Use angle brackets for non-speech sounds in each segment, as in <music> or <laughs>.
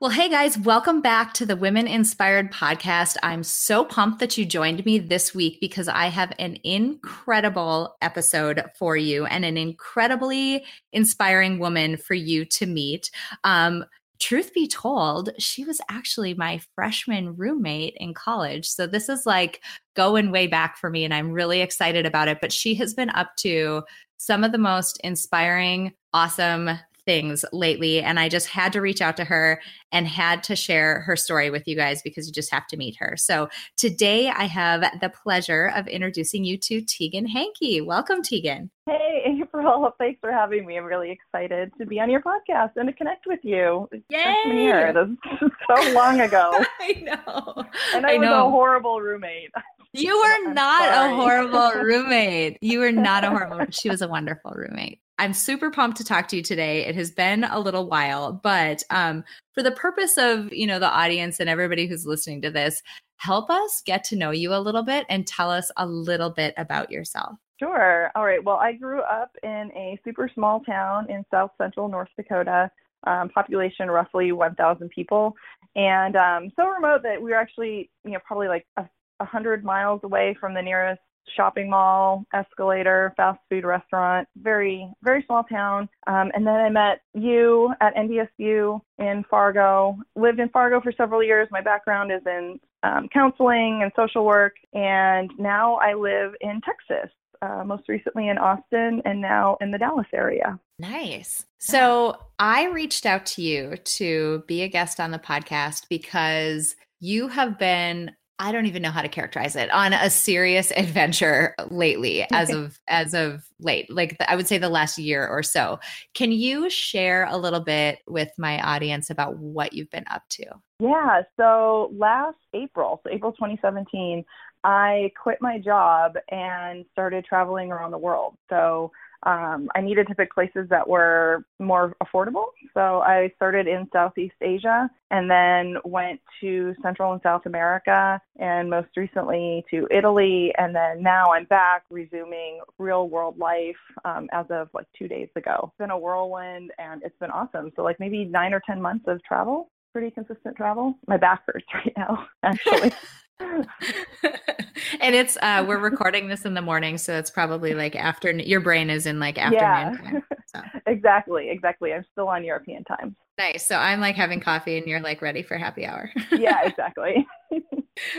Well, hey guys, welcome back to the Women Inspired podcast. I'm so pumped that you joined me this week because I have an incredible episode for you and an incredibly inspiring woman for you to meet. Um, truth be told, she was actually my freshman roommate in college. So this is like going way back for me, and I'm really excited about it. But she has been up to some of the most inspiring, awesome things lately. And I just had to reach out to her and had to share her story with you guys because you just have to meet her. So today I have the pleasure of introducing you to Tegan Hankey. Welcome, Tegan. Hey, <laughs> April. Thanks for having me. I'm really excited to be on your podcast and to connect with you. Yay! Year. This is so long ago. <laughs> I know. And I, I was know. <laughs> a horrible roommate. You were not a horrible roommate. You were not a horrible. She was a wonderful roommate. I'm super pumped to talk to you today. It has been a little while, but um, for the purpose of you know the audience and everybody who's listening to this, help us get to know you a little bit and tell us a little bit about yourself. Sure. All right. Well, I grew up in a super small town in south central North Dakota, um, population roughly 1,000 people, and um, so remote that we were actually, you know, probably like a, a hundred miles away from the nearest shopping mall, escalator, fast food restaurant, very, very small town. Um, and then I met you at NDSU in Fargo, lived in Fargo for several years. My background is in um, counseling and social work. And now I live in Texas, uh, most recently in Austin and now in the Dallas area. Nice. So I reached out to you to be a guest on the podcast because you have been I don't even know how to characterize it on a serious adventure lately <laughs> as of as of late like the, I would say the last year or so. Can you share a little bit with my audience about what you've been up to? Yeah, so last April, so April 2017, I quit my job and started traveling around the world. So um, I needed to pick places that were more affordable. So I started in Southeast Asia and then went to Central and South America and most recently to Italy. And then now I'm back resuming real world life um, as of like two days ago. It's been a whirlwind and it's been awesome. So, like maybe nine or 10 months of travel pretty consistent travel. My back hurts <laughs> right now, actually. <laughs> <laughs> and it's uh we're recording this in the morning so it's probably like afternoon your brain is in like afternoon yeah. so. <laughs> exactly exactly i'm still on european time. Nice so i'm like having coffee and you're like ready for happy hour. <laughs> Yeah exactly.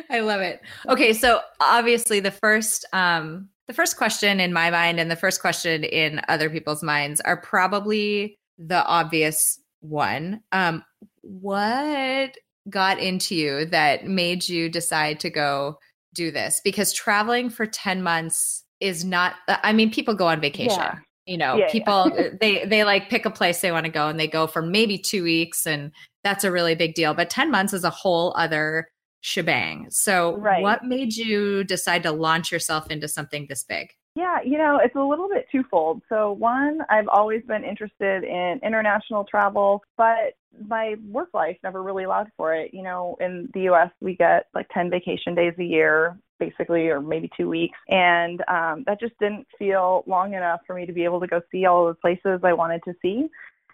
I love it. Okay so obviously the first um the first question in my mind and the first question in other people's minds are probably the obvious one. Um what got into you that made you decide to go do this? Because traveling for 10 months is not, uh, I mean, people go on vacation. Yeah. You know, yeah, people yeah. <laughs> they they like pick a place they want to go and they go for maybe 2 weeks and that's a really big deal, but 10 months is a whole other shebang. So, right. what made you decide to launch yourself into something this big? Yeah, you know, it's a little bit twofold. So, one, I've always been interested in international travel, but my work life never really allowed for it. You know, in the US, we get like 10 vacation days a year, basically, or maybe two weeks. And um, that just didn't feel long enough for me to be able to go see all the places I wanted to see.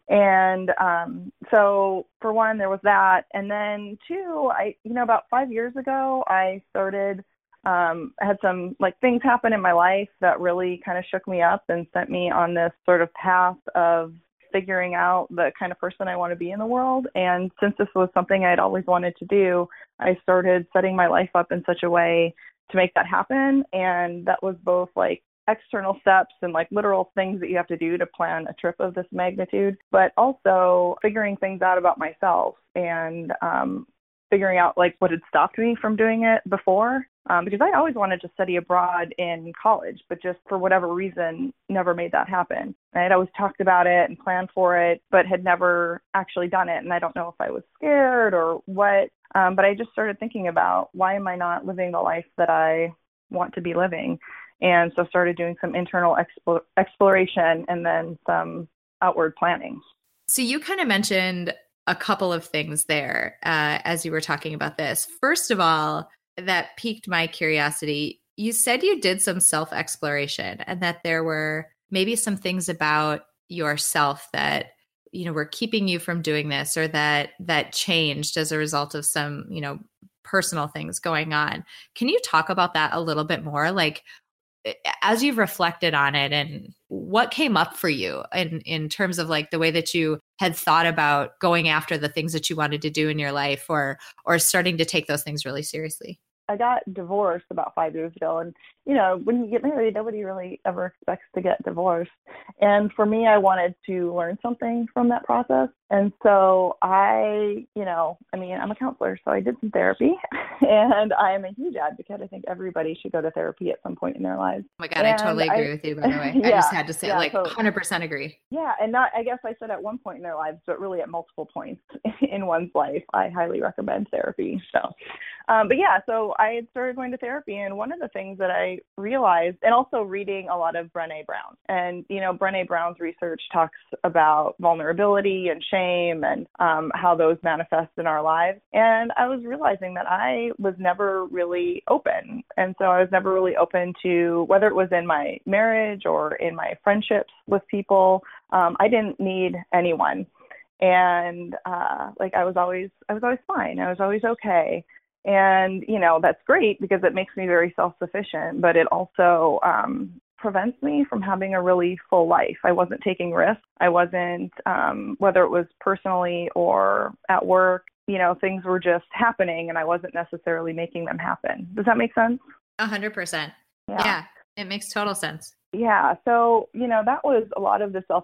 And um, so, for one, there was that. And then, two, I, you know, about five years ago, I started um, I had some like things happen in my life that really kind of shook me up and sent me on this sort of path of figuring out the kind of person I want to be in the world. And since this was something I'd always wanted to do, I started setting my life up in such a way to make that happen. And that was both like external steps and like literal things that you have to do to plan a trip of this magnitude, but also figuring things out about myself and um, figuring out like what had stopped me from doing it before um, because I always wanted to study abroad in college, but just for whatever reason, never made that happen. I had always talked about it and planned for it, but had never actually done it. And I don't know if I was scared or what, um, but I just started thinking about why am I not living the life that I want to be living? And so started doing some internal expo- exploration and then some outward planning. So you kind of mentioned a couple of things there uh, as you were talking about this. First of all, that piqued my curiosity. You said you did some self exploration and that there were maybe some things about yourself that you know were keeping you from doing this or that that changed as a result of some you know personal things going on. Can you talk about that a little bit more? Like as you've reflected on it and what came up for you in in terms of like the way that you had thought about going after the things that you wanted to do in your life or or starting to take those things really seriously I got divorced about five years ago, and you know, when you get married, nobody really ever expects to get divorced. And for me, I wanted to learn something from that process, and so I, you know, I mean, I'm a counselor, so I did some therapy, <laughs> and I am a huge advocate. I think everybody should go to therapy at some point in their lives. Oh my god, and I totally agree I, with you. By the way, yeah, <laughs> I just had to say, yeah, like, hundred percent agree. Yeah, and not, I guess I said at one point in their lives, but really at multiple points <laughs> in one's life, I highly recommend therapy. So, um, but yeah, so I had started going to therapy, and one of the things that I realized, and also reading a lot of Brene Brown, and you know, Brene Brown's research talks about vulnerability and shame and um, how those manifest in our lives. And I was realizing that I was never really open, and so I was never really open to whether it was in my marriage or in my friendships with people. Um, I didn't need anyone and uh like i was always i was always fine i was always okay and, you know, that's great because it makes me very self sufficient, but it also um, prevents me from having a really full life. I wasn't taking risks. I wasn't, um, whether it was personally or at work, you know, things were just happening and I wasn't necessarily making them happen. Does that make sense? A hundred percent. Yeah, it makes total sense yeah so you know that was a lot of the self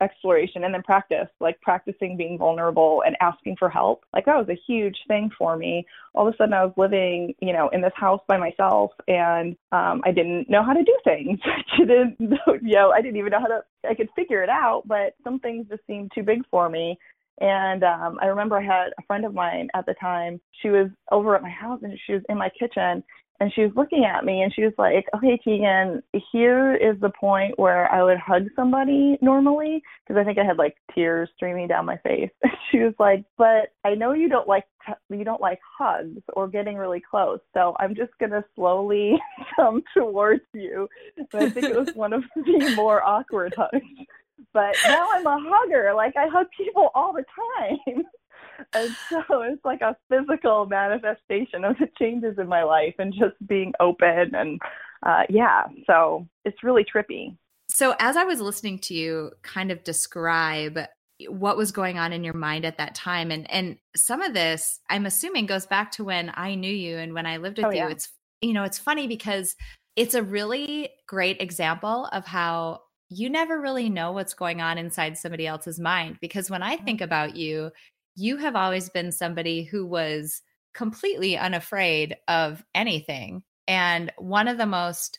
exploration and then practice like practicing being vulnerable and asking for help. Like that was a huge thing for me. All of a sudden i was living you know in this house by myself and um i didn't know how to do things. <laughs> I didn't you know i didn't even know how to i could figure it out but some things just seemed too big for me. And um, I remember I had a friend of mine at the time. She was over at my house and she was in my kitchen and she was looking at me and she was like, okay, Tegan, here is the point where I would hug somebody normally because I think I had like tears streaming down my face. <laughs> she was like, but I know you don't like you don't like hugs or getting really close, so I'm just gonna slowly <laughs> come towards you. And I think it was one of the <laughs> more awkward hugs. But now I'm a hugger. Like I hug people all the time and so it's like a physical manifestation of the changes in my life and just being open and uh, yeah so it's really trippy so as i was listening to you kind of describe what was going on in your mind at that time and and some of this i'm assuming goes back to when i knew you and when i lived with oh, you yeah. it's you know it's funny because it's a really great example of how you never really know what's going on inside somebody else's mind because when i think mm-hmm. about you you have always been somebody who was completely unafraid of anything and one of the most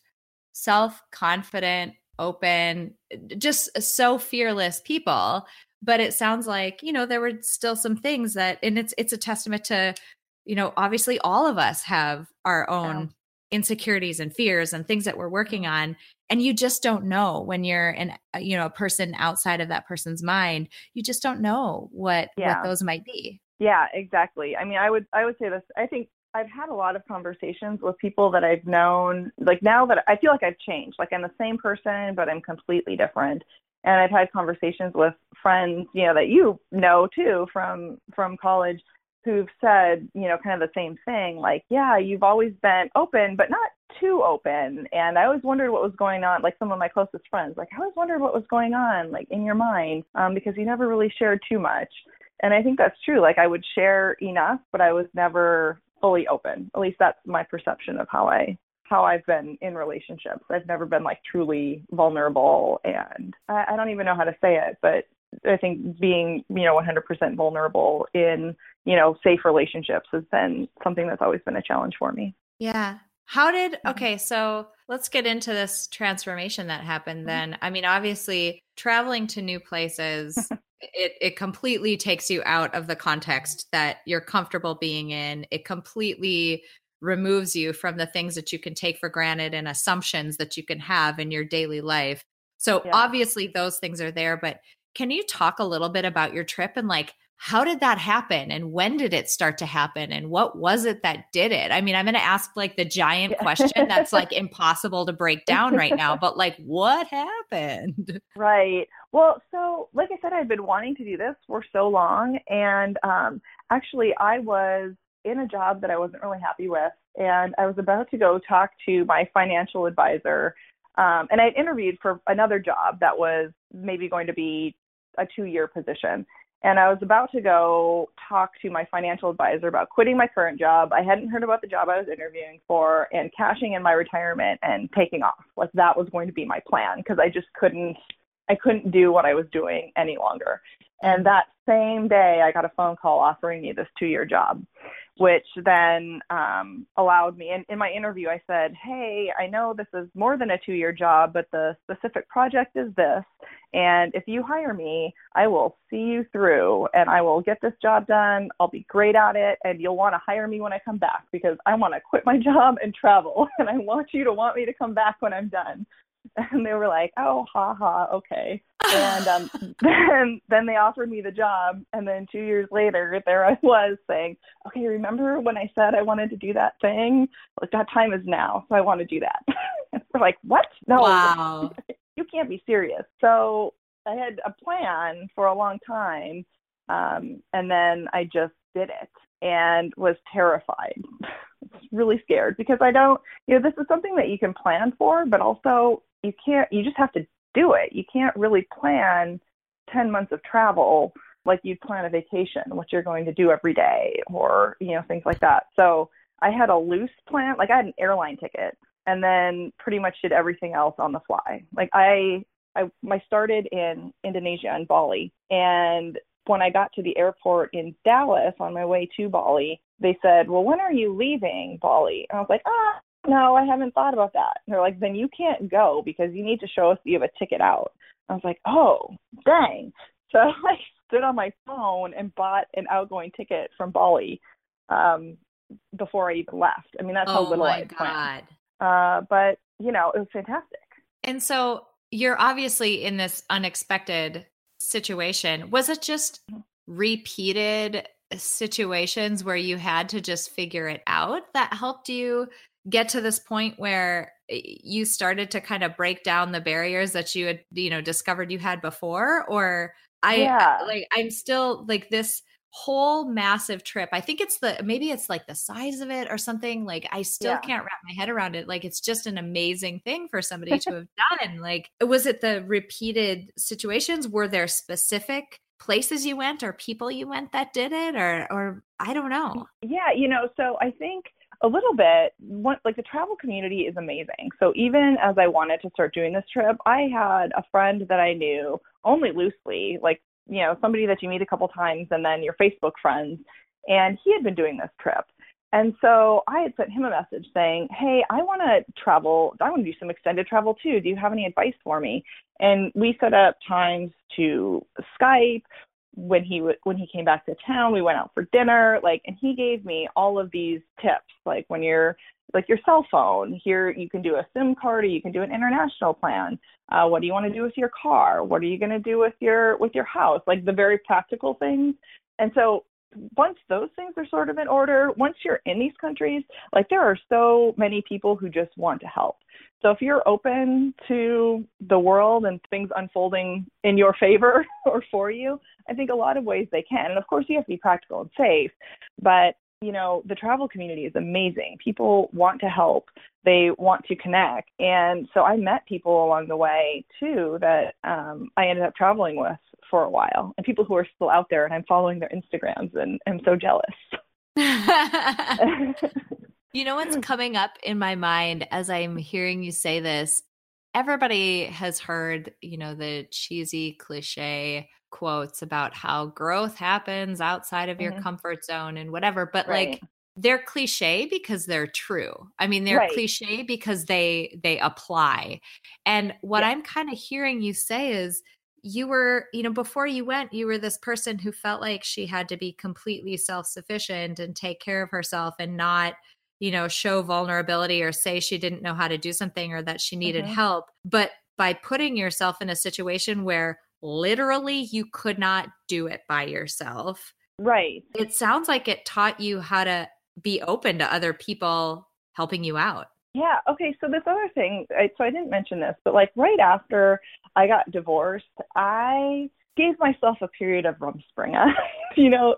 self-confident open just uh, so fearless people but it sounds like you know there were still some things that and it's it's a testament to you know obviously all of us have our own. Insecurities and fears and things that we're working on and you just don't know when you're an uh, you know a person outside of that person's mind you just don't know what yeah. what those might be. Yeah exactly. I mean i would i would say this i think i've had a lot of conversations with people that i've known like now that i feel like i've changed like i'm the same person but i'm completely different. And i've had conversations with friends you know that you know too from from college who've said, you know, kind of the same thing, like, yeah, you've always been open, but not too open. And I always wondered what was going on, like some of my closest friends, like, I always wondered what was going on, like in your mind, um, because you never really shared too much. And I think that's true. Like, I would share enough, but I was never fully open. At least that's my perception of how I how I've been in relationships. I've never been like truly vulnerable and I, I don't even know how to say it, but I think being, you know, 100% vulnerable in, you know, safe relationships has been something that's always been a challenge for me. Yeah. How did, okay, so let's get into this transformation that happened mm-hmm. then. I mean, obviously, traveling to new places, <laughs> it, it completely takes you out of the context that you're comfortable being in. It completely removes you from the things that you can take for granted and assumptions that you can have in your daily life. So yeah. obviously those things are there, but can you talk a little bit about your trip and like how did that happen and when did it start to happen and what was it that did it? I mean, I'm going to ask like the giant yeah. question that's like impossible to break down right now, <laughs> but like what happened? Right. Well, so like I said, I've been wanting to do this for so long. And um, actually, I was in a job that I wasn't really happy with. And I was about to go talk to my financial advisor. Um, and I interviewed for another job that was maybe going to be a two year position. And I was about to go talk to my financial advisor about quitting my current job. I hadn't heard about the job I was interviewing for and cashing in my retirement and taking off. Like that was going to be my plan because I just couldn't I couldn't do what I was doing any longer. And that same day I got a phone call offering me this two year job which then um, allowed me. And in my interview, I said, Hey, I know this is more than a two year job, but the specific project is this. And if you hire me, I will see you through and I will get this job done. I'll be great at it. And you'll want to hire me when I come back because I want to quit my <laughs> job and travel. And I want you to want me to come back when I'm done. <laughs> and they were like, "Oh, ha ha, okay." <laughs> And um, then then they offered me the job, and then two years later, there I was saying, "Okay, remember when I said I wanted to do that thing? Like that time is now, so I want to do that." <laughs> we're like, "What? No, wow. you can't be serious." So I had a plan for a long time, um, and then I just did it and was terrified. really scared because I don't, you know, this is something that you can plan for, but also you can't you just have to do it. You can't really plan 10 months of travel like you'd plan a vacation what you're going to do every day or you know things like that. So i had a loose plan like i had an airline ticket and then pretty much did everything else on the fly. Like i i i started in indonesia and bali and when i got to the airport in dallas on my way to bali they said well when are you leaving bali? And i was like ah no, I haven't thought about that. And they're like, then you can't go because you need to show us that you have a ticket out. I was like, oh, dang. So <laughs> I stood on my phone and bought an outgoing ticket from Bali um, before I even left. I mean, that's oh how little I planned. Uh, but, you know, it was fantastic. And so you're obviously in this unexpected situation. Was it just mm-hmm. repeated situations where you had to just figure it out that helped you get to this point where eh, you started to kind of break down the barriers that you had you know discovered you had before or i yeah. like i'm still like this whole massive trip i think it's the maybe it's like the size of it or something like i still yeah. can't wrap my head around it like it's just an amazing thing for somebody to <laughs> have done like was it the repeated situations were there specific places you went or people you went that did it or or i don't know yeah you know so i think a little bit one, like the travel community is amazing. So even as i wanted to start doing this trip i had a friend that i knew only loosely like you know somebody that you meet a couple times and then your facebook friends and he had been doing this trip. And so i had sent him a message saying hey i want to travel i want to do some extended travel too. Do you have any advice for me? And we set up times to skype when he w- when he came back to town we went out for dinner like and he gave me all of these tips like when you're like your cell phone here you can do a sim card or you can do an international plan. Uh, what do you want to do with your car? What are you going to do with your with your house? Like the very practical things. And so once those things are sort of in order once you're in these countries like there are so many people who just want to help so if you're open to the world and things unfolding in your <laughs> favor or for you, I think a lot of ways they can. And of course, you have to be practical and safe, but you know, the travel community is amazing. People want to help. They want to connect. And so I met people along the way too that um, I ended up traveling with for a while and people who are still out there and I'm following their Instagrams and I'm so jealous. <laughs> <laughs> You know what's coming up in my mind as I'm hearing you say this? Everybody has heard, you know, the cheesy cliche quotes about how growth happens outside of your mm-hmm. comfort zone and whatever, but right. like they're cliche because they're true. I mean, they're right. cliche because they they apply. And what yeah. I'm kind of hearing you say is you were, you know, before you went, you were this person who felt like she had to be completely self-sufficient and take care of herself and not you know, show vulnerability or say she didn't know how to do something or that she needed Mhm. help. But by putting yourself in a situation where literally you could not do it by yourself, Right. it sounds like it taught you how to be open to other people helping you out. Yeah. Okay. So this other thing, I, so I didn't mention this, but like right after I got divorced, I gave myself a period of rumspringa. <laughs> you know,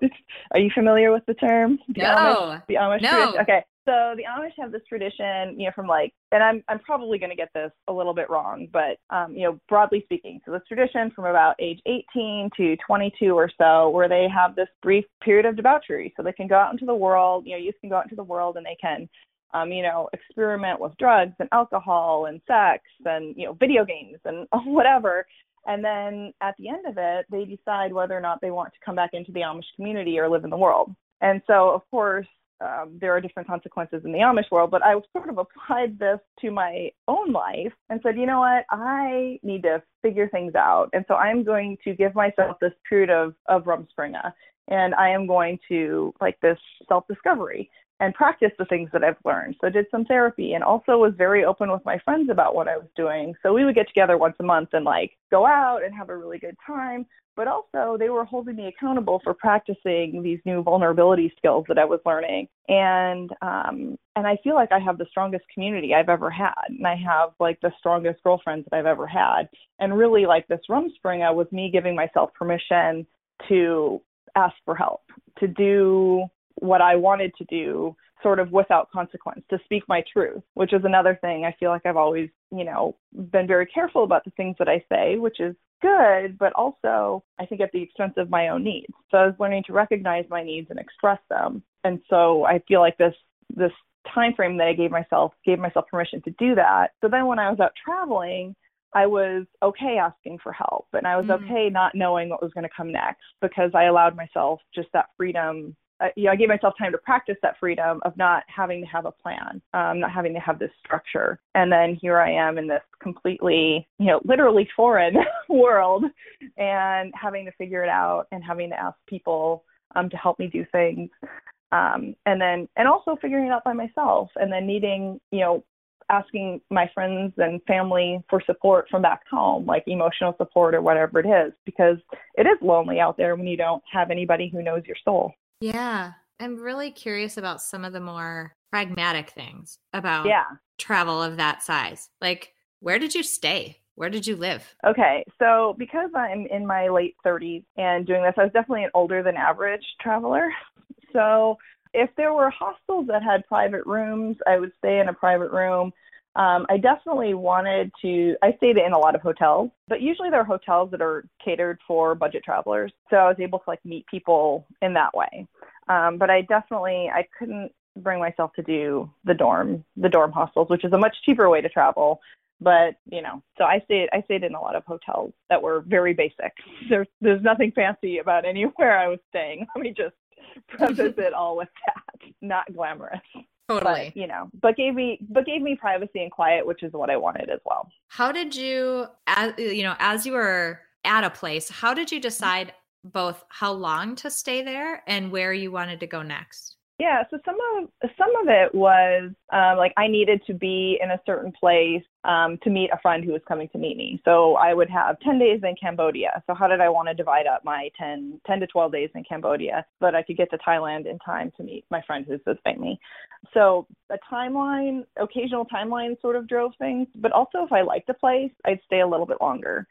are you familiar with the term? The Amish, No. the Amish No. Okay. So the Amish have this tradition, you know, from like, and I'm I'm probably going to get this a little bit wrong, but um, you know, broadly speaking, so this tradition from about age 18 to 22 or so, where they have this brief period of debauchery, so they can go out into the world. You know, youth can go out into the world and they can um, you know, experiment with drugs and alcohol and sex and, you know, video games and <laughs> whatever. And then at the end of it, they decide whether or not they want to come back into the Amish community or live in the world. And so, of course, um, there are different consequences in the Amish world, but I sort of applied this to my own life and said, you know what, I need to figure things out. And so I'm going to give myself this period of, of Rumspringa and I am going to like this self discovery and practice the things that I've learned. So I did some therapy and also was very open with my friends about what I was doing. So we would get together once a month and like go out and have a really good time. But also they were holding me accountable for practicing these new vulnerability skills that I was learning. And um and I feel like I have the strongest community I've ever had. And I have like the strongest girlfriends that I've ever had. And really like this Rumspringa was me giving myself permission to ask for help, to do what I wanted to do sort of without consequence, to speak my truth, which is another thing I feel like I've always, you know, been very careful about the things that I say, which is good, but also I think at the expense of my own needs. So I was learning to recognize my needs and express them. And so I feel like this this time frame that I gave myself gave myself permission to do that. So then when I was out traveling, I was okay asking for help and I was Mm. okay not knowing what was going to come next because I allowed myself just that freedom. Uh, you know, I gave myself time to practice that freedom of not having to have a plan, um, not having to have this structure. And then here I am in this completely, you know, literally foreign <laughs> world and having to figure it out and having to ask people um, to help me do things. Um, and then, and also figuring it out by myself and then needing, you know, asking my friends and family for support from back home, like emotional support or whatever it is, because it is lonely out there when you don't have anybody who knows your soul. Yeah. I'm really curious about some of the more pragmatic things about Yeah. travel of that size. Like, where did you stay? Where did you live? Okay. So because I'm in my late 30s and doing this, I was definitely an older than average traveler. So if there were hostels that had private rooms, I would stay in a private room. Um, I definitely wanted to, I stayed in a lot of hotels, but usually there are hotels that are catered for budget travelers. So I was able to like meet people in that way. Um, but I definitely, I couldn't bring myself to do the dorm, the dorm hostels, which is a much cheaper way to travel. But you know, so I stayed, I stayed in a lot of hotels that were very basic. <laughs> There's, there's nothing fancy about anywhere I was staying. Let me just preface it all with that. Not glamorous Totally. but you know but gave me but gave me privacy and quiet which is what i wanted as well How did you, as you know, as you were at a place, how did you decide both how long to stay there and where you wanted to go next? Yeah so some of some of it was um like i needed to be in a certain place um to meet a friend who was coming to meet me. So i would have 10 days in cambodia. So how did i want to divide up my 10 10 to 12 days in cambodia so that i could get to thailand in time to meet my friend who's visiting me? So a timeline occasional timeline sort of drove things but also if i liked a place i'd stay a little bit longer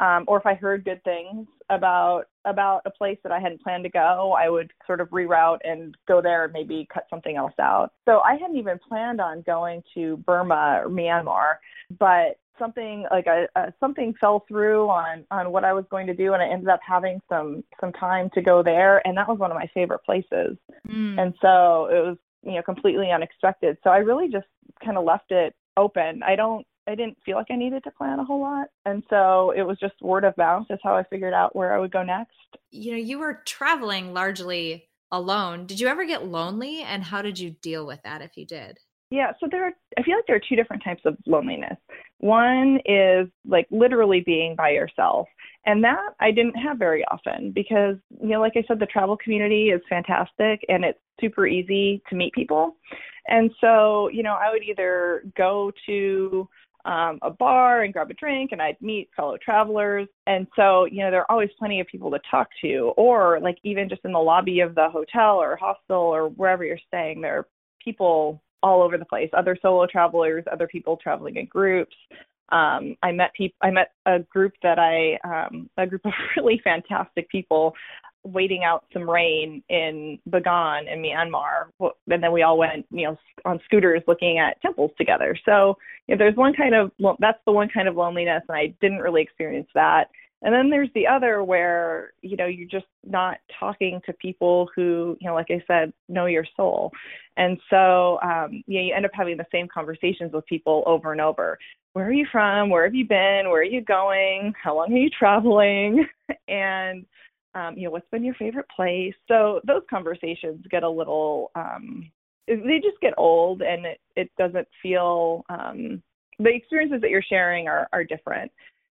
um, or if I heard good things about about a place that I hadn't planned to go, I would sort of reroute and go there and maybe cut something else out. So I hadn't even planned on going to Burma or Myanmar, but something like a, a something fell through on on what I was going to do, and I ended up having some some time to go there, and that was one of my favorite places. Mm. And so it was you know completely unexpected. So I really just kind of left it open. I don't I didn't feel like I needed to plan a whole lot. And so it was just word of mouth is how I figured out where I would go next. you know, you were traveling largely alone. Did you ever get lonely and how did you deal with that if you did? Yeah, so there are I feel like there are two different types of loneliness. One is like literally being by yourself. And that I didn't have very often because, you know, like I said, the travel community is fantastic and it's super easy to meet people. And so, you know, I would either go to um, a bar and grab a drink and I'd meet fellow travelers. And so, you know, there are always plenty of people to talk to, or like even just in the lobby of the hotel or hostel or wherever you're staying, there are people all over the place other solo travelers, other people traveling in groups. Um, I met people. I met a group that I, um, a group of <laughs> really fantastic people waiting out some rain in Bagan in Myanmar, and then we all went, you know, on scooters looking at temples together. So know, there's one kind of that's the one kind of loneliness, and I didn't really experience that. And then there's the other where you know you're just not talking to people who you know, like I said, know your soul, and so um, you know you end up having the same conversations with people over and over. Where are you from? Where have you been? Where are you going? How long are you traveling? <laughs> and um, you know, what's been your favorite place? So those conversations get a little, um, they just get old and it, it doesn't feel, um, the experiences that you're sharing are, are different.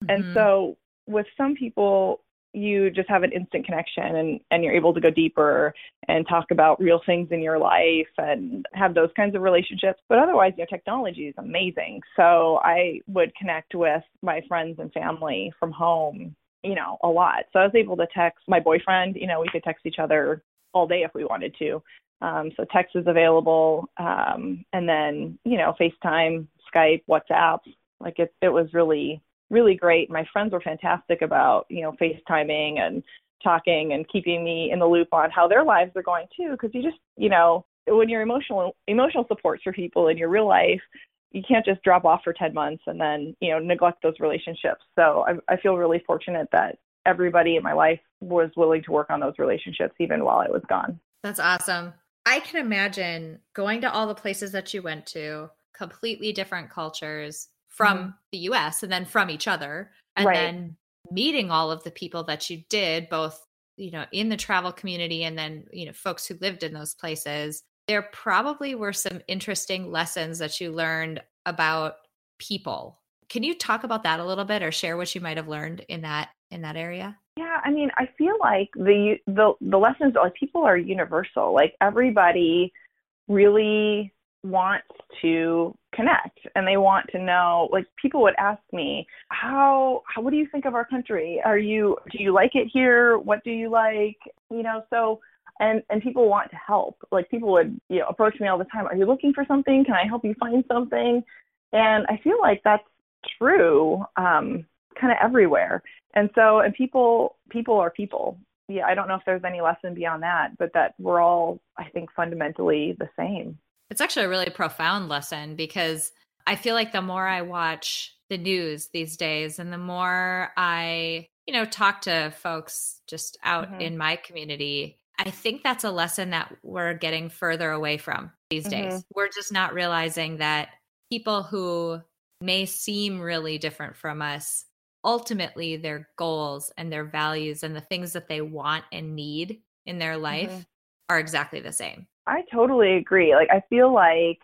Mm-hmm. And so with some people, you just have an instant connection and, and you're able to go deeper and talk about real things in your life and have those kinds of relationships. But otherwise, you know, technology is amazing. So I would connect with my friends and family from home you know, a lot. So I was able to text my boyfriend, you know, we could text each other all day if we wanted to. Um, so text is available. Um, and then, you know, FaceTime, Skype, WhatsApp, like it, it was really, really great. My friends were fantastic about, you know, FaceTiming and talking and keeping me in the loop on how their lives are going too. Cause you just, you know, when you're emotional, emotional supports for people in your real life, you can't just drop off for 10 months and then you know neglect those relationships so I, I feel really fortunate that everybody in my life was willing to work on those relationships even while i was gone that's awesome i can imagine going to all the places that you went to completely different cultures from mm-hmm. the us and then from each other and right. then meeting all of the people that you did both you know in the travel community and then you know folks who lived in those places there probably were some interesting lessons that you learned about people. Can you talk about that a little bit or share what you might have learned in that in that area? Yeah, I mean, I feel like the the the lessons like people are universal. Like everybody really wants to connect and they want to know like people would ask me how, how what do you think of our country are you do you like it here what do you like you know so and and people want to help. Like people would you know approach me all the time are you looking for something? Can i help you find something? And i feel like that's true um kind of everywhere. And so and people people are people. Yeah i don't know if there's any lesson beyond that but that we're all i think fundamentally the same. It's actually a really profound lesson because i feel like the more i watch the news these days and the more i you know talk to folks just out mm-hmm. in my community I think that's a lesson that we're getting further away from these days. Mm-hmm. We're just not realizing that people who may seem really different from us, ultimately their goals and their values and the things that they want and need in their life mm-hmm. are exactly the same. I totally agree. Like I feel like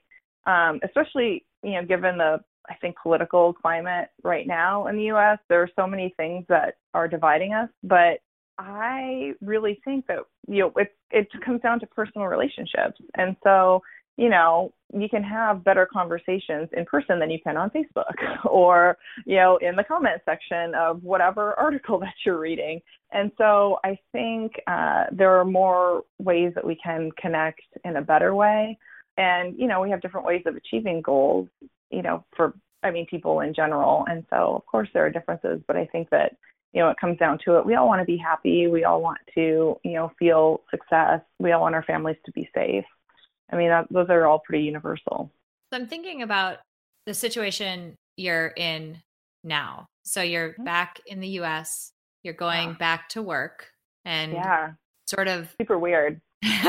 um especially, you know, given the I think political climate right now in the US, there are so many things that are dividing us, but I really think that you know it it comes down to personal relationships, and so you know you can have better conversations in person than you can on Facebook <laughs> or you know in the comment section of whatever <laughs> article that you're reading. And so I think uh, there are more ways that we can connect in a better way, and you know we have different ways of achieving goals. You know for I mean people in general, and so of course there are differences, but I think that you know, it comes down to it. We all want to be happy. We all want to, you know, feel success. We all want our families to be safe. I mean, that, those are all pretty universal. So I'm thinking about the situation you're in now. So you're mm-hmm. back in the US, you're going yeah. back to work and yeah. sort of super weird. <laughs>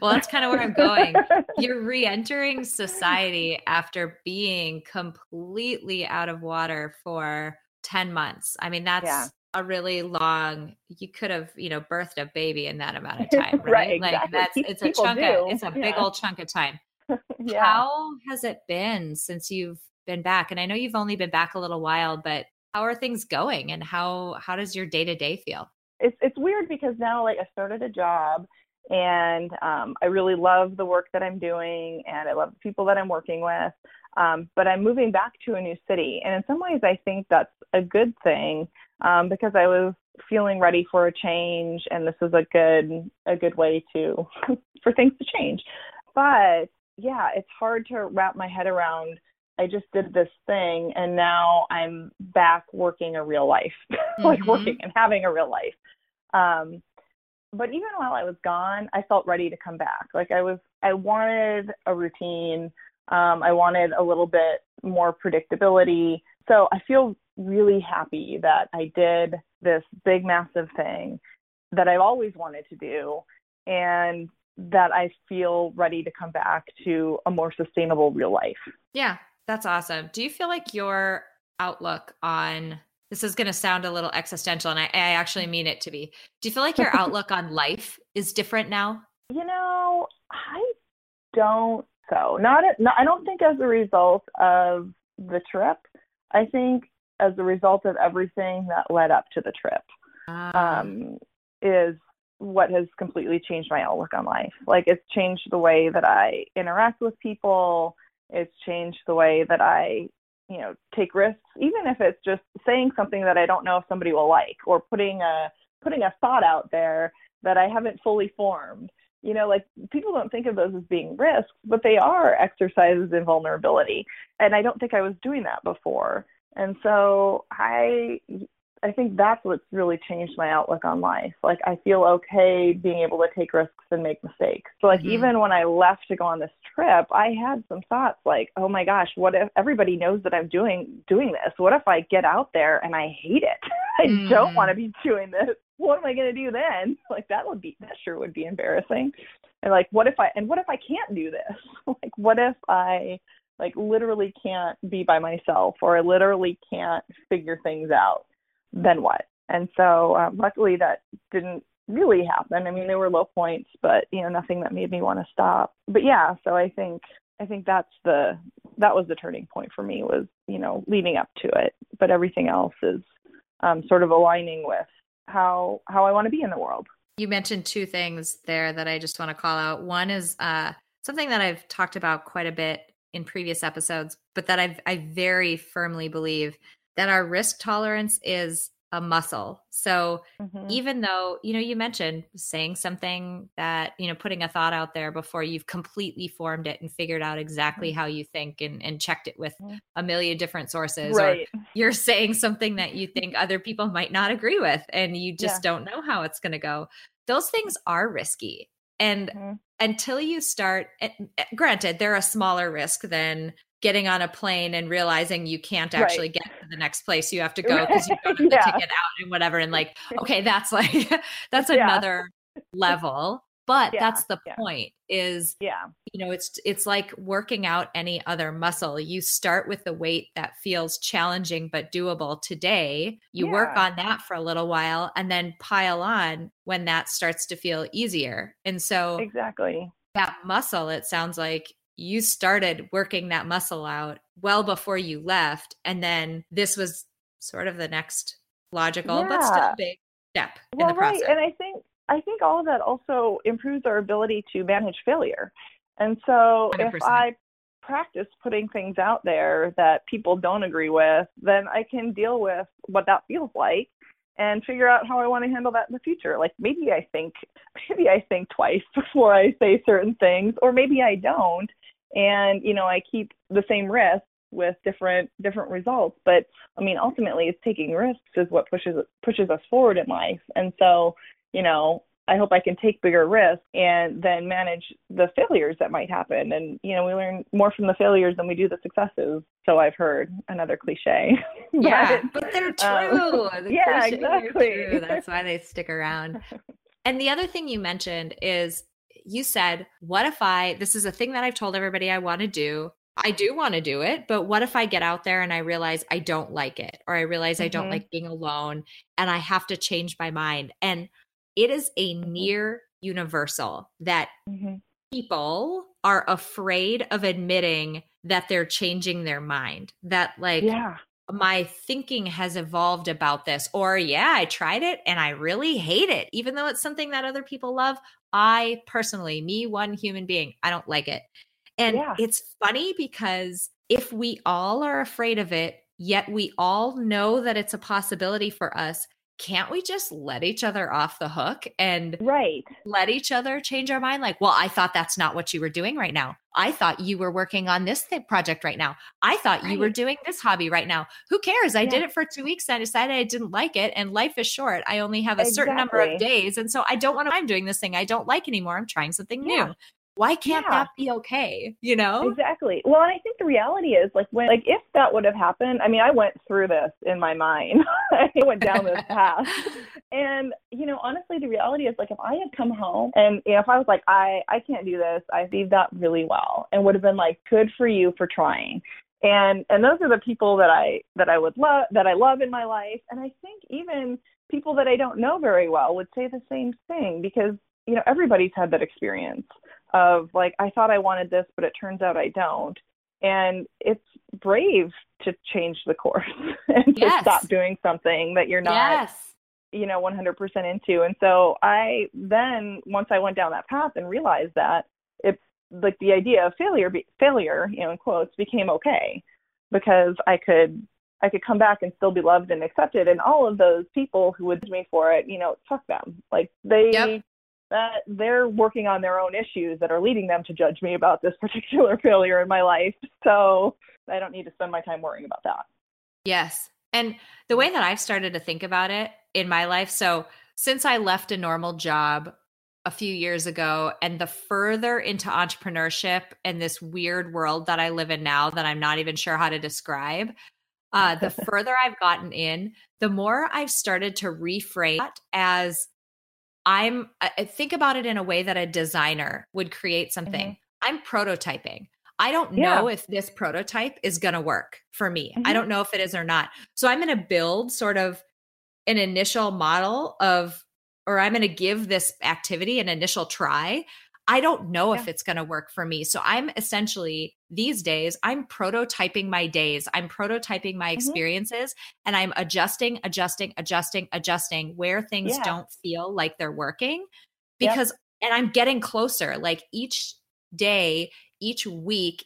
well, that's kind of where I'm going. <laughs> You're re entering society after being completely out of water for 10 months. I mean, that's yeah. a really long, you could have, you know, birthed a baby in that amount of <laughs> time, right? right like exactly. that's, it's People a chunk do. of, it's a yeah. big old chunk of time. <laughs> yeah. How has it been since you've been back? And I know you've only been back a little while, but how are things going and how how does your day to day feel? It's it's weird because now like I started a job and um, I really love the work that I'm doing and I love the people that I'm working with. Um, but I'm moving back to a new city, and in some ways, I think that's a good thing um, because I was feeling ready for a change, and this is a good a good way to <laughs> for things to change. But yeah, it's hard to wrap my head around I just did this thing and now I'm back working a real life, <laughs> like mm-hmm. working and having a real life. Um, but even while I was gone, I felt ready to come back. Like I was, I wanted a routine. Um, I wanted a little bit more predictability. So I feel really happy that I did this big, massive thing that I've always wanted to do. And that I feel ready to come back to a more sustainable real life. Yeah, that's awesome. Do you feel like your outlook on this is going to sound a little existential, and I, I actually mean it to be. Do you feel like your <laughs> outlook on life is different now? You know, I don't so. Not, not I don't think as a result of the trip. I think as a result of everything that led up to the trip ah. um, is what has completely changed my outlook on life. Like it's changed the way that I interact with people. It's changed the way that I, you know, take risks, even if it's just saying something that I don't know if somebody will like or putting a putting a thought out there that I haven't fully formed. You know, like people don't think of those as being risks, but they are exercises in vulnerability. And I don't think I was doing that before. And so I I think that's what's really changed my outlook on life. Like I feel okay being able to take risks and make mistakes. So like mm-hmm. even when I left to go on this trip, I had some thoughts like, "Oh my gosh, what if everybody knows that I'm doing doing this? What if I get out there and I hate it? <laughs> I mm-hmm. don't want to be doing this. What am I going to do then? <laughs> Like that would be that sure would be embarrassing. And like what if I and what if I can't do this? <laughs> like what if I like literally can't be by myself or I literally can't figure things out? then what? And so um, luckily that didn't really happen. I mean, there were low points, but you know, nothing that made me want to stop. But yeah, so I think I think that's the that was the turning point for me was you know leading up to it. But everything else is um, sort of aligning with how how I want to be in the world. You mentioned two things there that I just want to call out. One is uh, something that I've talked about quite a bit in previous episodes, but that I've I very firmly believe that our risk tolerance is a muscle. So mm-hmm. even though, you know, you mentioned saying something that, you know, putting a thought out there before you've completely formed it and figured out exactly mm-hmm. how you think and, and checked it with mm-hmm. a million different sources. Right. Or <laughs> you're saying something that you think other people might not agree with and you just yeah. don't know how it's going to go. Those things are risky. And mm-hmm. until you start, granted, they're a smaller risk than getting on a plane and realizing you can't actually right. get to the next place. You have to go because you don't <laughs> have yeah. the ticket out and whatever and like <laughs> okay that's like <laughs> that's yeah. another level but yeah. that's the point is yeah. you know it's it's like working out any other muscle. You start with the weight that feels challenging but doable today. You work on that for a little while and then pile on when that starts to feel easier. And so exactly. that muscle it sounds like you started working that muscle out well before you left. And then this was sort of the next logical, yeah. but still big step well, in the process. Right. And I think I think all of that also improves our ability to manage failure. And so 100%. if I practice putting things out there that people don't agree with, then I can deal with what that feels like and figure out how I want to handle that in the future. Like maybe I think maybe I think twice <laughs> before I say certain things or maybe I don't and you know i keep the same risks with different different results but i mean ultimately it's taking risks is what pushes pushes us forward in life. And so you know i hope i can take bigger risks and then manage the failures that might happen. And you know we learn more from the failures than we do the successes. So i've heard another cliche <laughs> but, yeah but they're um, true. Um, <laughs> the yeah exactly true. that's why they stick around. <laughs> And the other thing you mentioned is you said, what if I, this is a thing that I've told everybody I want to do. I do want to do it, but what if I get out there and I realize I don't like it, or I realize mm-hmm. I don't mm-hmm. like being alone and I have to change my mind? And it is a near universal that mm-hmm. people are afraid of admitting that they're changing their mind. That, like, yeah. My thinking has evolved about this. Or, yeah, I tried it and I really hate it. Even though it's something that other people love, I personally, me, one human being, I don't like it. And yeah. it's funny because if we all are afraid of it, yet we all know that it's a possibility for us, can't we just let each other off the hook and right. let each other change our mind? Like well i thought that's not what you were doing right now. I thought you were working on this project right now. I thought right. you were doing this hobby right now. Who cares? I yeah. did it for two weeks and i decided i didn't like it and life is short. I only have a exactly. certain number of days and so i don't want to i'm doing this thing i don't like anymore. I'm trying something yeah. new why can't yeah. that be okay you know? Exactly. Well and i think the reality is like when like if that would have happened i mean i went through this in my mind. <laughs> I went down this path. <laughs> And you know honestly the reality is like if i had come home and you know, if i was like i i can't do this. I did that really well and would have been like good for you for trying. And and those are the people that i that i would love that i love in my life. And i think even people that i don't know very well would say the same thing because you know everybody's had that experience of like I thought I wanted this, but it turns out I don't. And it's brave to change the course <laughs> and yes. to stop doing something that you're not yes. you know 100% into. And so I then once I went down that path and realized that it's like the idea of failure be, failure, you know, in quotes became okay because I could I could come back and still be loved and accepted. And all of those people who would me for it, you know, fuck them. Like they yep that they're working on their own issues that are leading them to judge me about this particular <laughs> failure in my life. So I don't need to spend my time worrying about that. Yes. And the way that I've started to think about it in my life, so since I left a normal job a few years ago and the further into entrepreneurship and this weird world that I live in now that I'm not even sure how to describe, uh, the <laughs> further I've gotten in, the more I've started to reframe as I'm I think about it in a way that a designer would create something. Mm-hmm. I'm prototyping. I don't yeah. know if this prototype is going to work for me. Mm-hmm. I don't know if it is or not. So I'm going to build sort of an initial model of or I'm going to give this activity an initial try I don't know yeah. if it's going to work for me. So I'm essentially these days, I'm prototyping my days, I'm prototyping my mm-hmm. experiences, and I'm adjusting, adjusting, adjusting, adjusting where things yeah. don't feel like they're working because, and I'm getting closer. Like each day, each week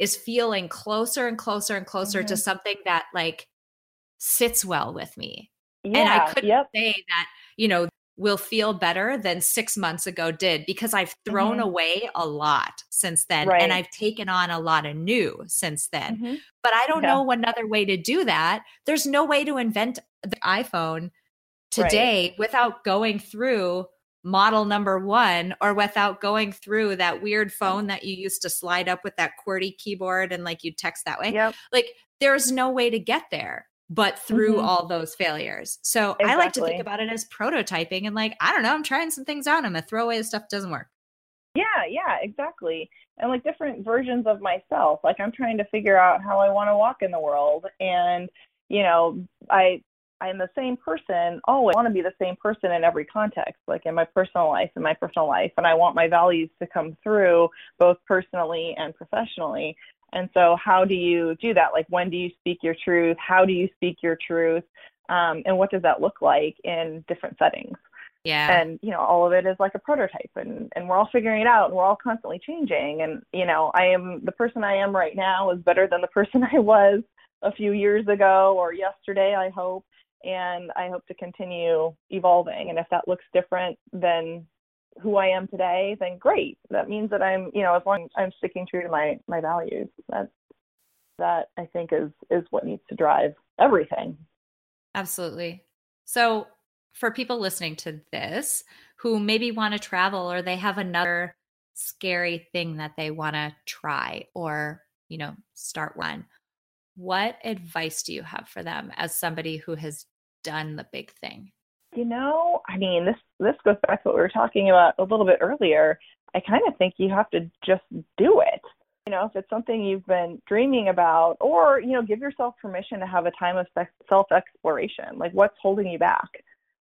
is feeling closer and closer and closer mm-hmm. to something that like sits well with me. Yeah, and I couldn't yep. say that, you know, will feel better than six months ago did because I've thrown mm-hmm. away a lot since then right. and I've taken on a lot of new since then. Mm-hmm. But I don't yeah. know another way to do that. There's no way to invent the iPhone today right. without going through model number one or without going through that weird phone that you used to slide up with that QWERTY keyboard and like you text that way. Yep. Like there's no way to get there but through mm-hmm. all those failures. So exactly. I like to think about it as prototyping and like, I don't know, I'm trying some things out. I'm gonna throw away the stuff doesn't work. Yeah, yeah, exactly. And like different versions of myself. Like I'm trying to figure out how I want to walk in the world. And, you know, I I'm the same person always I want to be the same person in every context, like in my personal life, in my personal life. And I want my values to come through both personally and professionally. And so, how do you do that? Like, when do you speak your truth? How do you speak your truth? Um, and what does that look like in different settings? Yeah. And, you know, all of it is like a prototype and, and we're all figuring it out and we're all constantly changing. And, you know, I am the person I am right now is better than the <laughs> person I was a few years ago or yesterday, I hope. And I hope to continue evolving. And if that looks different than who I am today, then great. That means that I'm, you know, as long as I'm sticking true to my my values, that that I think is is what needs to drive everything. Absolutely. So, for people listening to this who maybe want to travel or they have another scary thing that they want to try or, you know, start one, what advice do you have for them as somebody who has done the big thing? You know, I mean, this this goes back to what we were talking about a little bit earlier. I kind of think you have to just do it. You know, if it's something you've been dreaming about, or you know, give yourself permission to have a time of self exploration. Like, what's holding you back?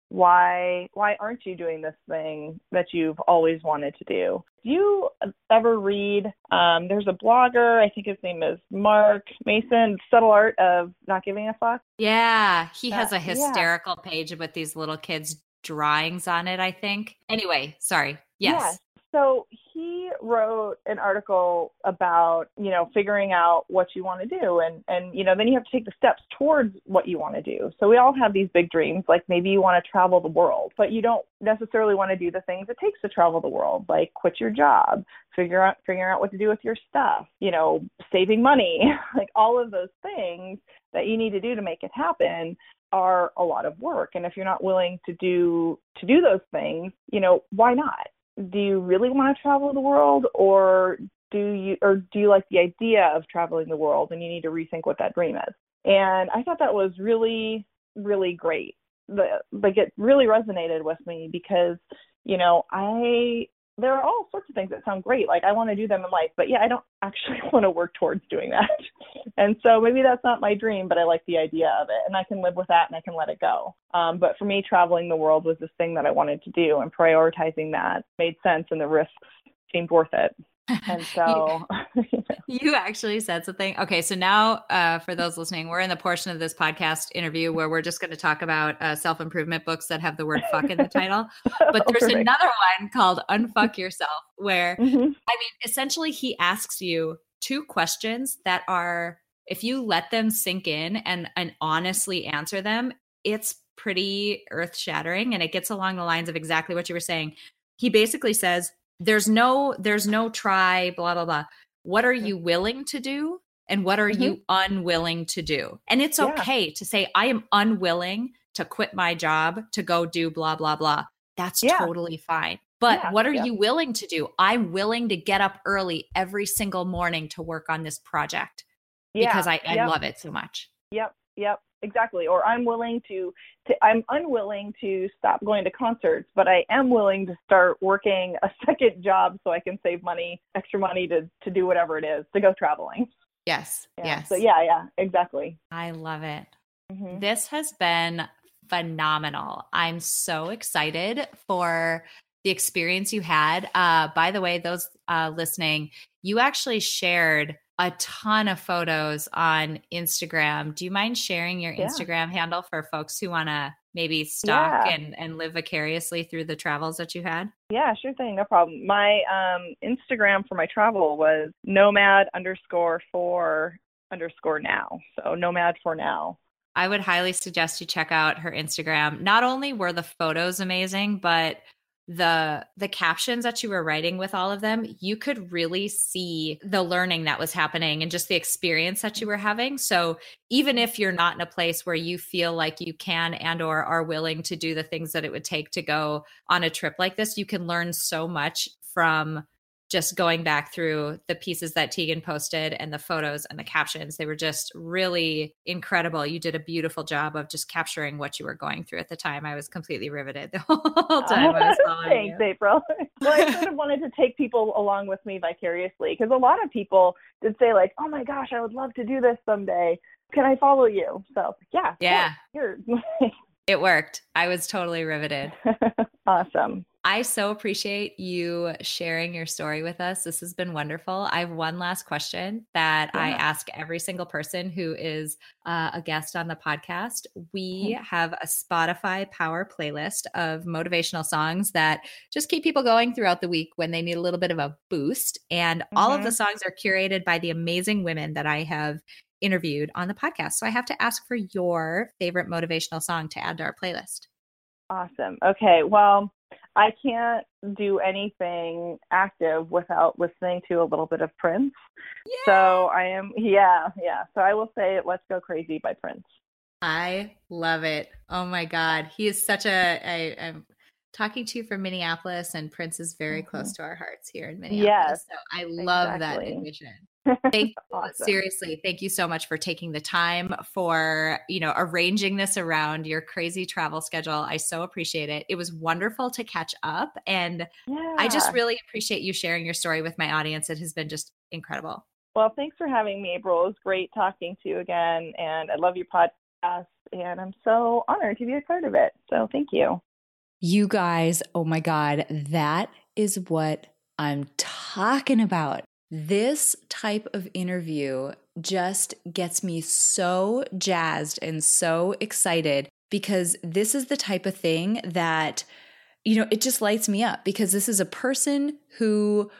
Why why aren't you doing this thing that you've always wanted to do? Do you ever read? Um, there's a blogger, I think his name is Mark Manson Subtle Art of Not Giving a Fuck. Yeah, he has a hysterical yeah. page with these little kids' drawings on it, I think. Anyway, sorry. Yes. So he wrote an article about, you know, figuring out what you want to do and and you know, then you have to take the steps towards what you want to do. So we all have these big dreams like maybe you want to travel the world, but you don't necessarily want to do the things it takes to travel the world, like quit your job, figure out figuring out what to do with your stuff, you know, saving money, <laughs> like all of those things that you need to do to make it happen are a lot of work and if you're not willing to do to do those things you know why not do you really want to travel the world or do you or do you like the idea of traveling the world and you need to rethink what that dream is? And i thought that was really really great. The like it really resonated with me because you know i there are all sorts of things that sound great. Like I want to do them in life, but yeah, I don't actually <laughs> want to work towards doing that. and so maybe that's not my dream, but I like the idea of it and I can live with that and I can let it go. Um, but for me, traveling the world was this thing that I wanted to do and prioritizing that made sense and the risks seemed worth it. And <laughs> so <laughs> you, you actually said something. Okay, so now uh, for those listening, we're in the portion of this podcast interview where we're just going to talk about uh, self improvement books that have the word fuck in the title. <laughs> But there's Perfect. another one called Unfuck Yourself, where mm-hmm. I mean, essentially, he asks you two questions that are, if you let them sink in and, and honestly answer them, it's pretty earth shattering. And it gets along the lines of exactly what you were saying. He basically says, there's no there's no try blah blah blah. What are you willing to do and what are mm-hmm. you unwilling to do? And it's okay yeah. to say i am unwilling to quit my job to go do blah blah blah. That's yeah. totally fine. But yeah, what are you willing to do? I'm willing to get up early every single morning to work on this project because i, I love it so much. Yep. Yep exactly. Or i'm willing to, to i'm unwilling to stop going to concerts but i am willing to start working a <laughs> second job so i can save money extra money to to do whatever it is to go traveling. Yes yeah. yes. So yeah yeah exactly. I love it. Mm-hmm. this has been phenomenal. I'm so excited for the experience you had uh by the way those uh listening you actually shared a ton of photos on Instagram. Do you mind sharing your yeah. Instagram handle for folks who want to maybe stalk yeah. and, and live vicariously through the travels that you had? Yeah, sure thing. No problem. My um, Instagram for my travel was nomad underscore for underscore now. So nomad for now. I would highly suggest you check out her Instagram. Not only were the photos amazing, but the the captions that you were writing with all of them you could really see the learning that was happening and just the experience that you were having. So even if you're not in a place where you feel like you can and or are willing to do the things that it would take to go on a trip like this you can learn so much from just going back through the pieces that Tegan posted and the photos and the captions, they were just really incredible. You did a beautiful job of just capturing what you were going through at the time. I was completely riveted <laughs> the whole time. I was <laughs> Thanks, you. April. <laughs> well, I sort of wanted to take people along with me vicariously because a lot of people did say like, "Oh my gosh, I would love to do this someday. Can I follow you?" So yeah, yeah, it worked. I was totally riveted. awesome. I so appreciate you sharing your story with us. This has been wonderful. I have one last question that yeah. I ask every single person who is uh, a guest on the podcast. We mm-hmm. have a Spotify power playlist of motivational songs that just keep people going throughout the week when they need a little bit of a boost. And mm-hmm. all of the mm-hmm. songs are curated by the amazing women that I have interviewed on the podcast. So I have to ask for your favorite motivational song to add to our playlist. Awesome. Okay. Well, I can't do anything active without listening to a little bit of Prince. Yeah. So I am, yeah, yeah. So I will say Let's Go Crazy by Prince. I love it. Oh my God. He is such a, I, I'm talking to you from Minneapolis, and Prince is very mm-hmm. close to our hearts here in Minneapolis. Yes. So I love exactly. that admission. Thank <laughs> awesome. seriously. Thank you so much for taking the time for, you know, arranging this around your crazy travel schedule. I so appreciate it. It was wonderful to catch up and yeah. I just really appreciate you sharing your story with my audience. It has been just incredible. Well, thanks for having me, April. It was great talking to you again and I love your podcast and I'm so honored to be a part of it. So, thank you. You guys, oh my god, that is what I'm talking about. This type of interview just gets me so jazzed and so excited because this is the type of thing that, you know, it just lights me up because this is a person who,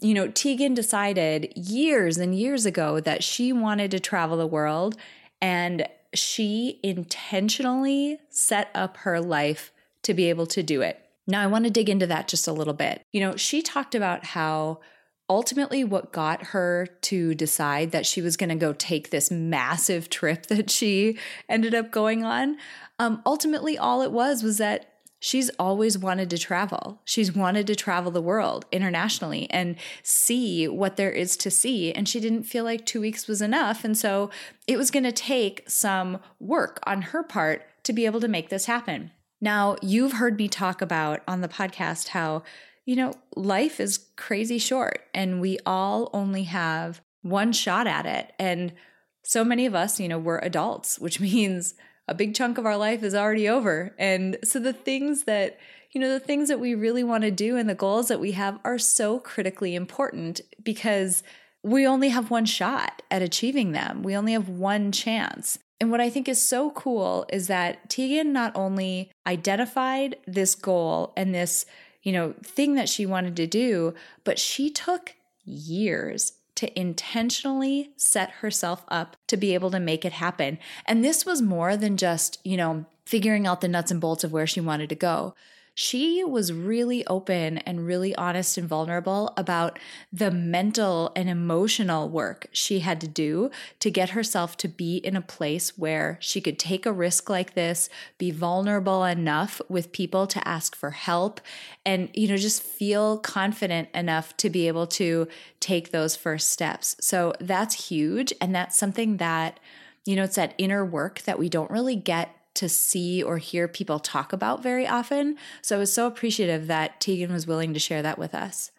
you know, Tegan decided years and years ago that she wanted to travel the world and she intentionally set up her life to be able to do it. Now, I want to dig into that just a little bit. You know, she talked about how ultimately what got her to decide that she was going to go take this massive trip <laughs> that she ended up going on um, ultimately all it was was that she's always wanted to travel. She's wanted to travel the world internationally and see what there is to see and she didn't feel like two weeks was enough and so it was going to take some work on her part to be able to make this happen. Now you've heard me talk about on the podcast how you know, life is crazy short and we all only have one shot at it. And so many of us, you know, we're adults, which <laughs> means a big chunk of our life is already over. And so the things that, you know, the things that we really want to do and the goals that we have are so critically important because we only have one shot at achieving them. We only have one chance. And what I think is so cool is that Tegan not only identified this goal and this you know, thing that she wanted to do, but she took years to intentionally set herself up to be able to make it happen. And this was more than just, you know, figuring out the nuts and bolts of where she wanted to go she was really open and really honest and vulnerable about the mental and emotional work she had to do to get herself to be in a place where she could take a risk like this, be vulnerable enough with people to ask for help, and, you know, just feel confident enough to be able to take those first steps. So that's huge. And that's something that, you know, it's that inner work that we don't really get to see or hear people talk about very often. So I was so appreciative that Tegan was willing to share that with us.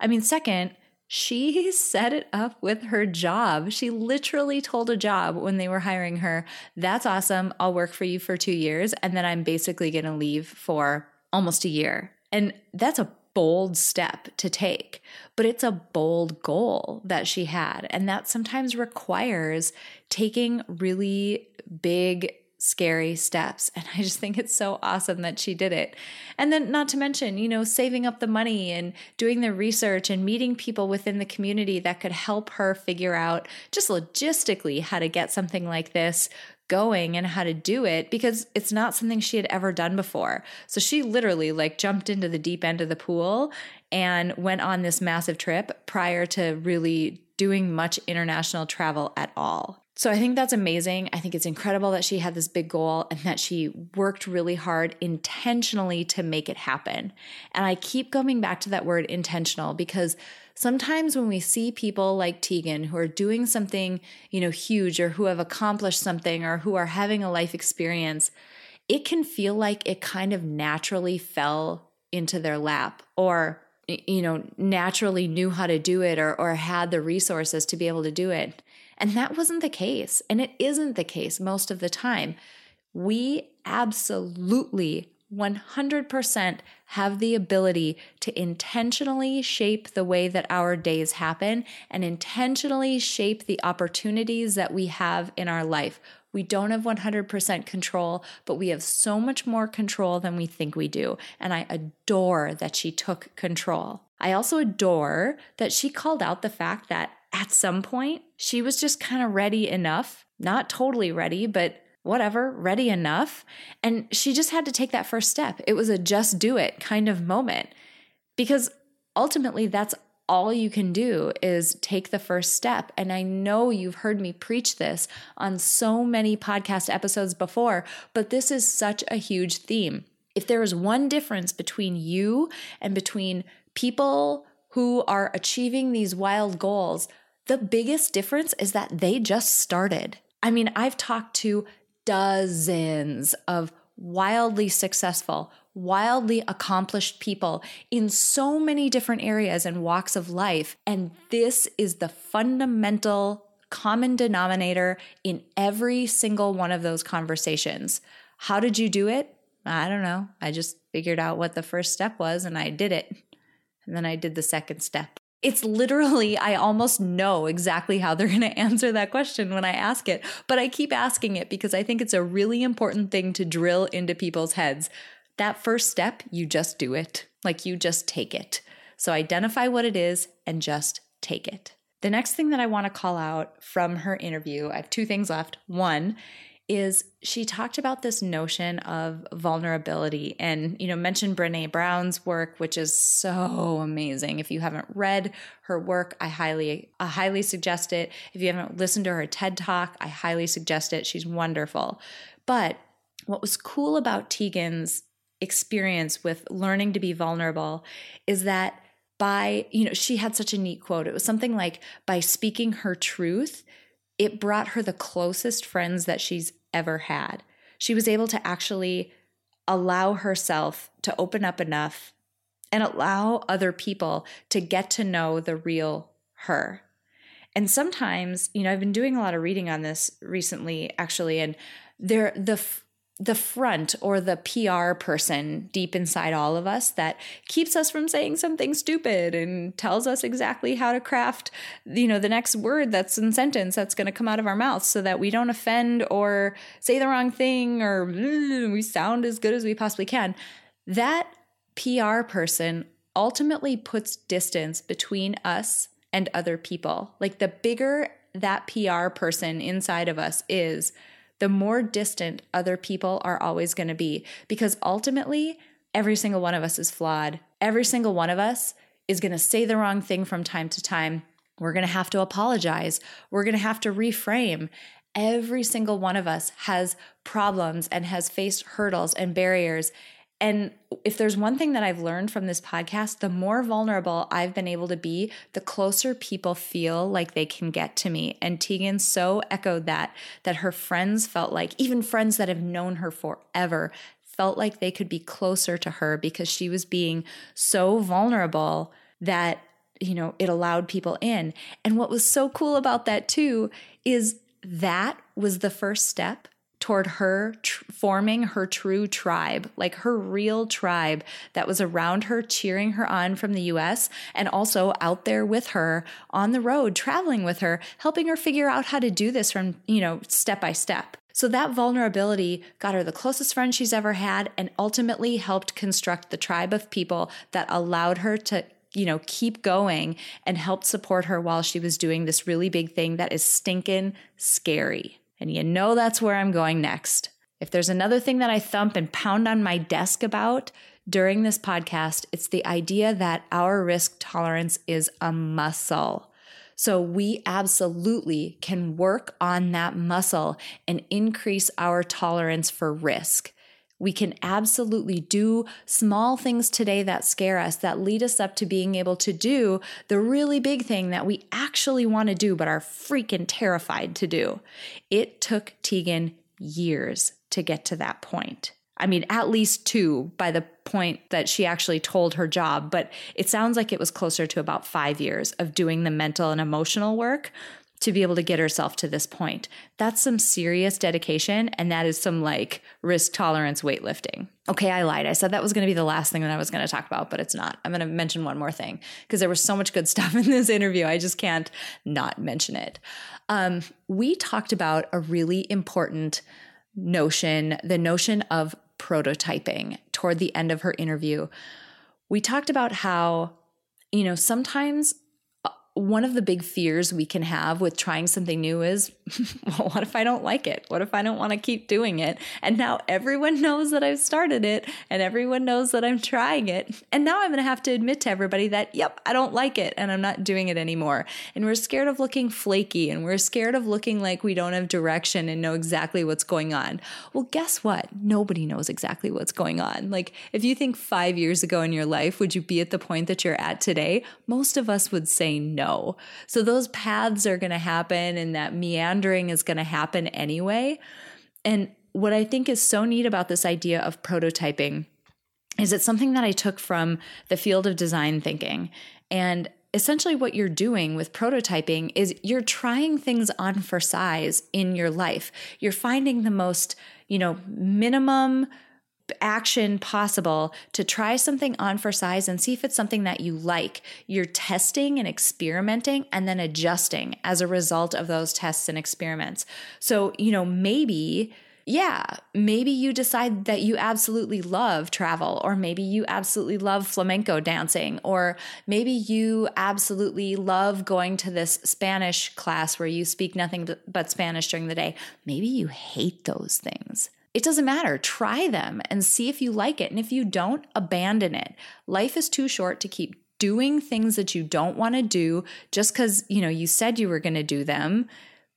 I mean, second, she <laughs> set it up with her job. She literally told a job when they were hiring her, That's awesome. I'll work for you for two years. And then I'm basically going to leave for almost a year. And that's a bold step to take, but it's a bold goal that she had. And that sometimes requires taking really big scary steps. <laughs> And I just think it's so awesome that she did it. And then, not to mention, you know, saving up the money and doing the research and meeting people within the community that could help her figure out just logistically how to get something like this going and how to do it because it's not something she had ever done before. So she literally like jumped into the deep end of the pool and went on this massive trip prior to really doing much international travel at all. So I think that's amazing. I think it's incredible that she had this big goal and that she worked really hard intentionally to make it happen. And I keep coming back to that word intentional because sometimes when we see people like Tegan who are doing something, you know, huge or who have accomplished something or who are having a life experience, it can feel like it kind of naturally fell into their lap or you know naturally knew how to do it or or had the resources to be able to do it and that wasn't the case. And it isn't the case most of the time. We absolutely 100% have the ability to intentionally shape the way that our days happen and intentionally shape the opportunities that we have in our life. We don't have 100% control, but we have so much more control than we think we do. And I adore that she took control. I also adore that she called out the fact that at some point, she was just kind of ready enough, not totally ready, but whatever, ready enough. And she just had to take that first step. It was a just do it kind of moment because ultimately that's all you can do is take the first step. And I know you've heard me preach this on so many podcast episodes before, but this is such a huge theme. If there is one difference between you and between people who are achieving these wild goals, the biggest difference is that they just started. I mean, I've talked to dozens of wildly successful, wildly accomplished people in so many different areas and walks of life. And this is the fundamental common denominator in every single one of those conversations. How did you do it? I don't know. I just figured out what the first step was and I did it. And then I did the second step. It's literally, I almost know exactly how they're going <laughs> to answer that question when I ask it, but I keep asking it because I think it's a really important thing to drill into people's heads. That first step, you just do it. Like you just take it. So identify what it is and just take it. The next thing that I want to call out from her interview, I have two things left. One is she talked about this notion of vulnerability and you know mentioned Brené Brown's work which is so amazing. If you haven't read her work I highly I highly suggest it. If you haven't listened to her TED talk I highly suggest it. She's wonderful. But what was cool about Tegan's experience with learning to be vulnerable is that by you know she had such a neat quote. It was something like by speaking her truth it brought her the closest friends that she's ever had. She was able to actually allow herself to open up enough and allow other people to get to know the real her. And sometimes, you know, I've been doing a lot of reading on this recently actually and there the the front or the PR person deep inside all of us that keeps us from saying something stupid and tells us exactly how to craft, you know, the next word that's in sentence that's going to come out of our mouths so that we don't offend or say the wrong thing or mm, we sound as good as we possibly can. That PR person ultimately puts distance between us and other people. Like the bigger that PR person inside of us is, the more distant other people are always going to be. Because ultimately, every single one of us is flawed. Every single one of us is going to say the wrong thing from time to time. We're going to have to apologize. We're going to have to reframe. Every single one of us has problems and has faced hurdles and barriers. And if there's one thing that I've learned from this podcast, the more vulnerable I've been able to be, the closer people feel like they can get to me. And Tegan so echoed that, that her friends felt like, even friends that have known her forever, felt like they could be closer to her because she was being so vulnerable that, you know, it allowed people in. And what was so cool about that too is that was the first step toward her tr- forming her true tribe, like her real tribe that was around her, cheering her on from the US, and also out there with her on the road, traveling with her, helping her figure out how to do this from, you know, step by step. So that vulnerability got her the closest friend she's ever had and ultimately helped construct the tribe of people that allowed her to you know, keep going and helped support her while she was doing this really big thing that is stinking scary. And you know that's where I'm going next. If there's another thing that I thump and pound on my desk about during this podcast, it's the idea that our risk tolerance is a muscle. So we absolutely can work on that muscle and increase our tolerance for risk. We can absolutely do small things today that scare us, that lead us up to being able to do the really big thing that we actually want to do, but are freaking terrified to do. It took Tegan years to get to that point. I mean, at least two by the point that she actually told her job, but it sounds like it was closer to about five years of doing the mental and emotional work to be able to get herself to this point. That's some serious dedication and that is some like risk tolerance weightlifting. Okay, I lied. I said that was going to be the last thing that I was going to talk about, but it's not. I'm going to mention one more thing because there was so much good <laughs> stuff in this interview. I just can't not mention it. Um, we talked about a really important notion, the notion of prototyping toward the end of her interview. We talked about how, you know, sometimes one of the big fears we can have with trying something new is, <laughs> well, what if I don't like it? What if I don't want to keep doing it? And now everyone <laughs> knows that I've started it and everyone knows that I'm trying it. And now I'm going to have to admit to everybody that, yep, I don't like it and I'm not doing it anymore. And we're scared of looking flaky and we're scared of looking like we don't have direction and know exactly what's going on. Well, guess what? Nobody knows exactly what's going on. Like, if you think five years ago in your life, would you be at the point that you're at today? Most of us would say no So those paths are going to happen and that meandering is going to happen anyway. And what I think is so neat about this idea of prototyping is it's something that I took from the field of design thinking. And essentially what you're doing with prototyping is you're trying things on for size in your life. You're finding the most, you know, minimum action possible to try something on for size and see if it's something that you like. You're testing and experimenting and then adjusting as a result of those tests and experiments. So, you know, maybe yeah, maybe you decide that you absolutely love travel, or maybe you absolutely love flamenco dancing, or maybe you absolutely love going to this Spanish class where you speak nothing but Spanish during the day. Maybe you hate those things. It doesn't matter. Try them and see if you like it. And if you don't, abandon it. Life is too short to keep doing things that you don't want to do just cuz, you know, you said you were going to do them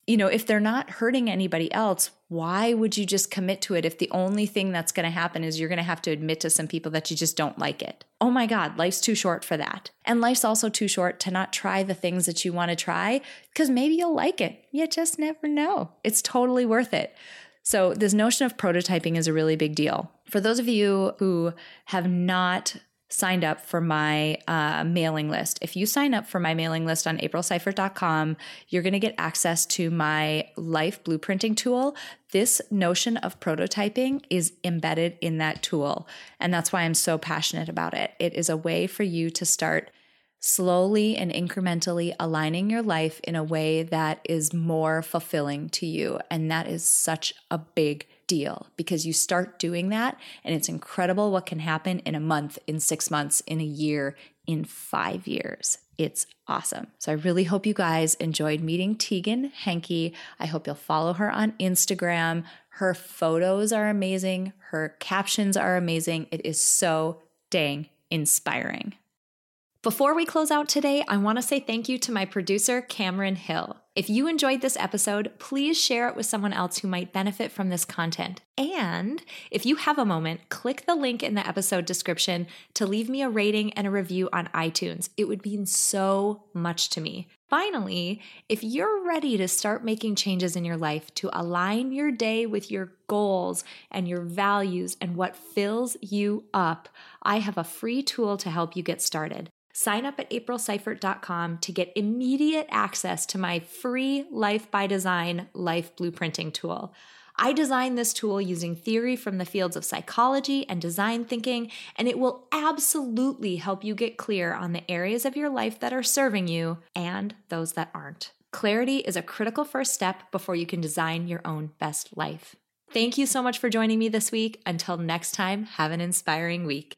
you know, if they're not hurting anybody else, why would you just commit to it if the only thing that's going to happen is you're going to have to admit to some people that you just don't like it? Oh my God, life's too short for that. And life's also too short to not try the things that you want to try because maybe you'll like it. You just never know. It's totally worth it. So, this notion of prototyping is a really big deal. For those of you who have not signed up for my uh, mailing list. If you sign up for my mailing list on aprilseifert.com, you're going to get access to my life blueprinting tool. This notion of prototyping is embedded in that tool. And that's why I'm so passionate about it. It is a way for you to start slowly and incrementally aligning your life in a way that is more fulfilling to you. And that is such a big deal because you start doing that and it's incredible what can happen in a month, in six months, in a year, in five years. It's awesome. So I really hope you guys enjoyed meeting Tegan Henke. I hope you'll follow her on Instagram. Her photos are amazing, her captions are amazing. It is so dang inspiring. Before we close out today, I want to say thank you to my producer, Cameron Hill. If you enjoyed this episode, please share it with someone else who might benefit from this content. And if you have a moment, click the link in the episode description to leave me a rating and a review on iTunes. It would mean so much to me. Finally, if you're ready to start making changes in your life to align your day with your goals and your values and what fills you up, I have a free tool to help you get started. Sign up at aprilseifert.com to get immediate access to my free Life by Design life blueprinting tool. I designed this tool using theory from the fields of psychology and design thinking, and it will absolutely help you get clear on the areas of your life that are serving you and those that aren't. Clarity is a critical first step before you can design your own best life. Thank you so much for joining me this week. Until next time, have an inspiring week.